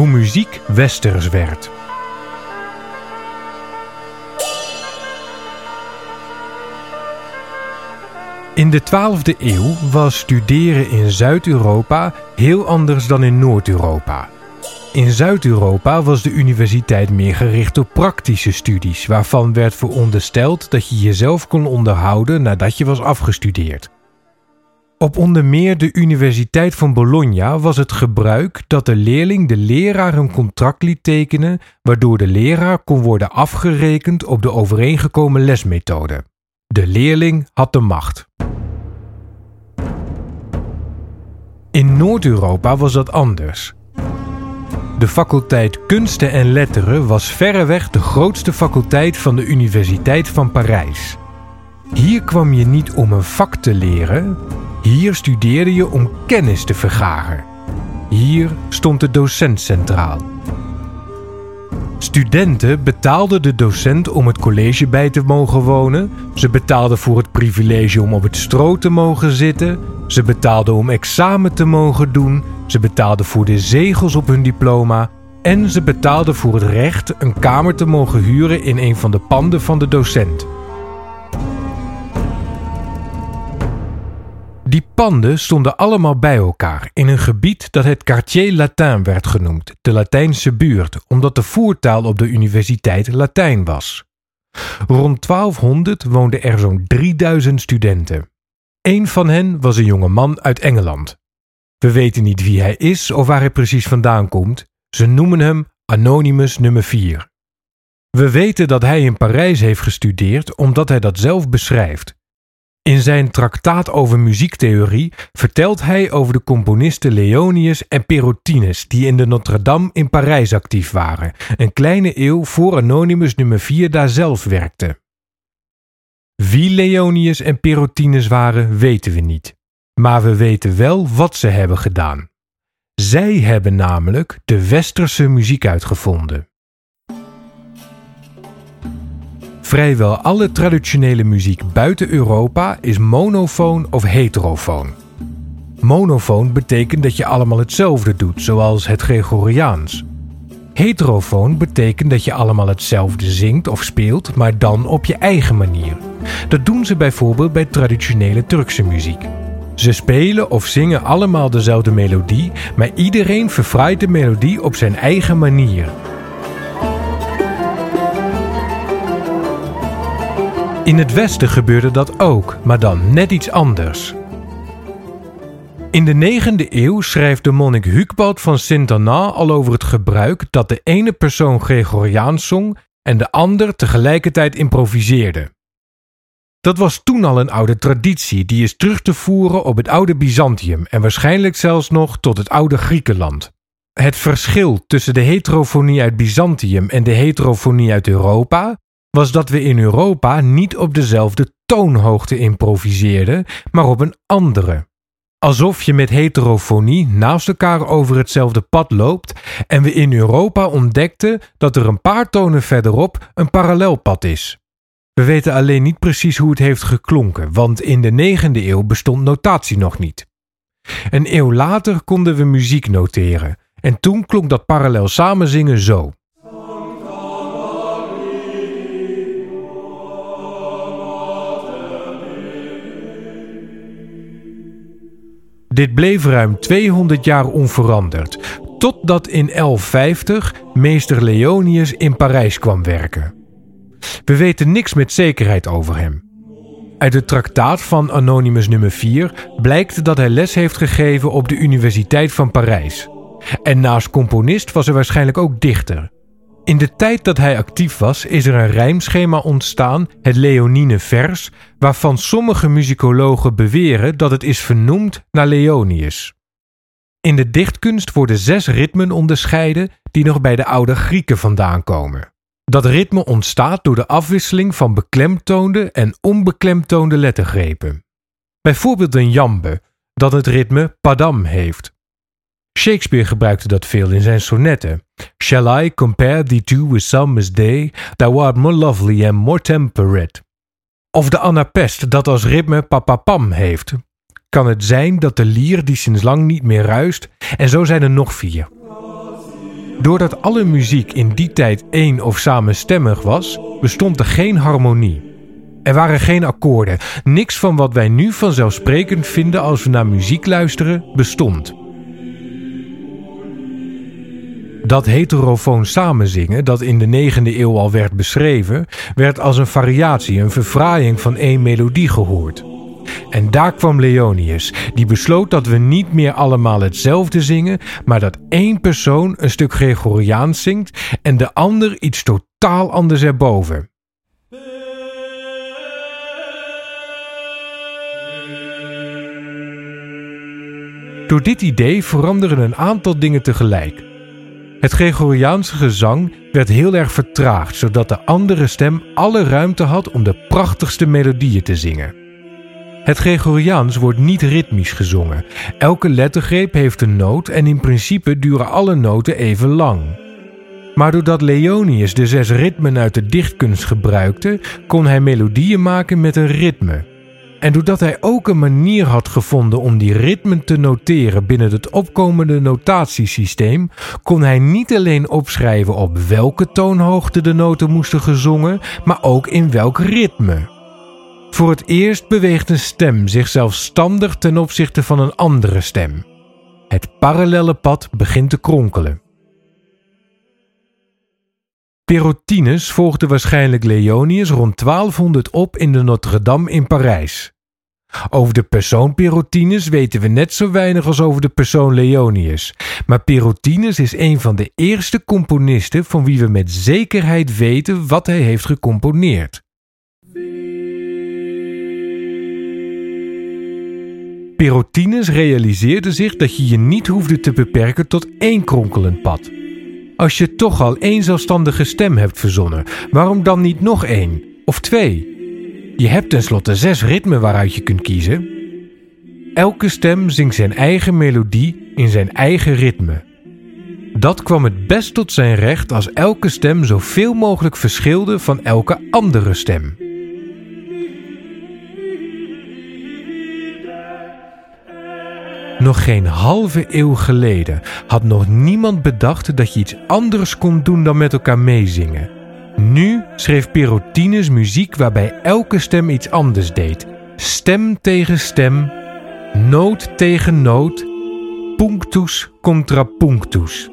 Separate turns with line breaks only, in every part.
Hoe muziek westers werd. In de 12e eeuw was studeren in Zuid-Europa heel anders dan in Noord-Europa. In Zuid-Europa was de universiteit meer gericht op praktische studies, waarvan werd verondersteld dat je jezelf kon onderhouden nadat je was afgestudeerd. Op onder meer de Universiteit van Bologna was het gebruik dat de leerling de leraar een contract liet tekenen, waardoor de leraar kon worden afgerekend op de overeengekomen lesmethode. De leerling had de macht. In Noord-Europa was dat anders. De faculteit Kunsten en Letteren was verreweg de grootste faculteit van de Universiteit van Parijs. Hier kwam je niet om een vak te leren, hier studeerde je om kennis te vergaren. Hier stond de docent centraal. Studenten betaalden de docent om het college bij te mogen wonen. Ze betaalden voor het privilege om op het stro te mogen zitten. Ze betaalden om examen te mogen doen. Ze betaalden voor de zegels op hun diploma. En ze betaalden voor het recht een kamer te mogen huren in een van de panden van de docent. Panden stonden allemaal bij elkaar in een gebied dat het Quartier Latin werd genoemd, de Latijnse buurt, omdat de voertaal op de universiteit Latijn was. Rond 1200 woonden er zo'n 3000 studenten. Een van hen was een jonge man uit Engeland. We weten niet wie hij is of waar hij precies vandaan komt. Ze noemen hem Anonymous nummer 4. We weten dat hij in Parijs heeft gestudeerd omdat hij dat zelf beschrijft. In zijn traktaat over muziektheorie vertelt hij over de componisten Leonius en Perotinus die in de Notre-Dame in Parijs actief waren, een kleine eeuw voor Anonymous nummer 4 daar zelf werkte. Wie Leonius en Perotinus waren, weten we niet. Maar we weten wel wat ze hebben gedaan. Zij hebben namelijk de westerse muziek uitgevonden. Vrijwel alle traditionele muziek buiten Europa is monofoon of heterofoon. Monofoon betekent dat je allemaal hetzelfde doet, zoals het Gregoriaans. Heterofoon betekent dat je allemaal hetzelfde zingt of speelt, maar dan op je eigen manier. Dat doen ze bijvoorbeeld bij traditionele Turkse muziek. Ze spelen of zingen allemaal dezelfde melodie, maar iedereen verfraait de melodie op zijn eigen manier. In het Westen gebeurde dat ook, maar dan net iets anders. In de 9e eeuw schrijft de monnik Hucbald van Sint-Anna al over het gebruik dat de ene persoon Gregoriaans zong en de ander tegelijkertijd improviseerde. Dat was toen al een oude traditie die is terug te voeren op het oude Byzantium en waarschijnlijk zelfs nog tot het oude Griekenland. Het verschil tussen de heterofonie uit Byzantium en de heterofonie uit Europa was dat we in Europa niet op dezelfde toonhoogte improviseerden, maar op een andere. Alsof je met heterofonie naast elkaar over hetzelfde pad loopt en we in Europa ontdekten dat er een paar tonen verderop een parallelpad is. We weten alleen niet precies hoe het heeft geklonken, want in de 9e eeuw bestond notatie nog niet. Een eeuw later konden we muziek noteren en toen klonk dat parallel samenzingen zo. Dit bleef ruim 200 jaar onveranderd, totdat in 1150 meester Leonius in Parijs kwam werken. We weten niks met zekerheid over hem. Uit het traktaat van Anonymous nummer 4 blijkt dat hij les heeft gegeven op de Universiteit van Parijs. En naast componist was hij waarschijnlijk ook dichter. In de tijd dat hij actief was, is er een rijmschema ontstaan, het Leonine vers, waarvan sommige muzikologen beweren dat het is vernoemd naar Leonius. In de dichtkunst worden zes ritmen onderscheiden die nog bij de oude Grieken vandaan komen. Dat ritme ontstaat door de afwisseling van beklemtoonde en onbeklemtoonde lettergrepen. Bijvoorbeeld een jambe, dat het ritme padam heeft. Shakespeare gebruikte dat veel in zijn sonnetten. Shall I compare thee to with summer's day? Thou art more lovely and more temperate. Of de anapest dat als ritme papapam heeft. Kan het zijn dat de lier die sinds lang niet meer ruist? En zo zijn er nog vier. Doordat alle muziek in die tijd één of samenstemmig was, bestond er geen harmonie. Er waren geen akkoorden. Niks van wat wij nu vanzelfsprekend vinden als we naar muziek luisteren, bestond. Dat heterofoon samenzingen, dat in de 9e eeuw al werd beschreven, werd als een variatie, een verfraaiing van één melodie gehoord. En daar kwam Leonius, die besloot dat we niet meer allemaal hetzelfde zingen, maar dat één persoon een stuk Gregoriaans zingt en de ander iets totaal anders erboven. Door dit idee veranderen een aantal dingen tegelijk. Het Gregoriaanse gezang werd heel erg vertraagd, zodat de andere stem alle ruimte had om de prachtigste melodieën te zingen. Het Gregoriaans wordt niet ritmisch gezongen. Elke lettergreep heeft een noot en in principe duren alle noten even lang. Maar doordat Leonius de zes ritmen uit de dichtkunst gebruikte, kon hij melodieën maken met een ritme. En doordat hij ook een manier had gevonden om die ritmen te noteren binnen het opkomende notatiesysteem, kon hij niet alleen opschrijven op welke toonhoogte de noten moesten gezongen, maar ook in welk ritme. Voor het eerst beweegt een stem zich zelfstandig ten opzichte van een andere stem. Het parallelle pad begint te kronkelen. Perotinus volgde waarschijnlijk Leonius rond 1200 op in de Notre-Dame in Parijs. Over de persoon Perotinus weten we net zo weinig als over de persoon Leonius. Maar Perotinus is een van de eerste componisten van wie we met zekerheid weten wat hij heeft gecomponeerd. Perotinus realiseerde zich dat je je niet hoefde te beperken tot één kronkelend pad. Als je toch al één zelfstandige stem hebt verzonnen, waarom dan niet nog één of twee? Je hebt tenslotte zes ritmen waaruit je kunt kiezen. Elke stem zingt zijn eigen melodie in zijn eigen ritme. Dat kwam het best tot zijn recht als elke stem zoveel mogelijk verschilde van elke andere stem. Nog geen halve eeuw geleden had nog niemand bedacht dat je iets anders kon doen dan met elkaar meezingen. Nu schreef Perotinus muziek waarbij elke stem iets anders deed. Stem tegen stem, noot tegen noot, punctus contra punctus.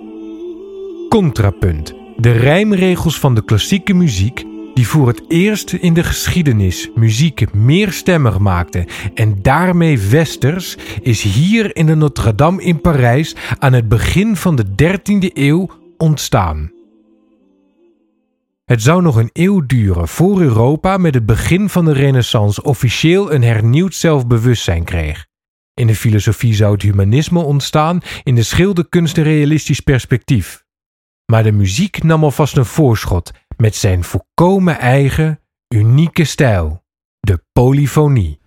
Contrapunt. De rijmregels van de klassieke muziek die voor het eerst in de geschiedenis muziek meerstemmig maakte en daarmee westers, is hier in de Notre-Dame in Parijs aan het begin van de 13e eeuw ontstaan. Het zou nog een eeuw duren voor Europa met het begin van de Renaissance officieel een hernieuwd zelfbewustzijn kreeg. In de filosofie zou het humanisme ontstaan, in de schilderkunst een realistisch perspectief. Maar de muziek nam alvast een voorschot met zijn volkomen eigen, unieke stijl, de polyfonie.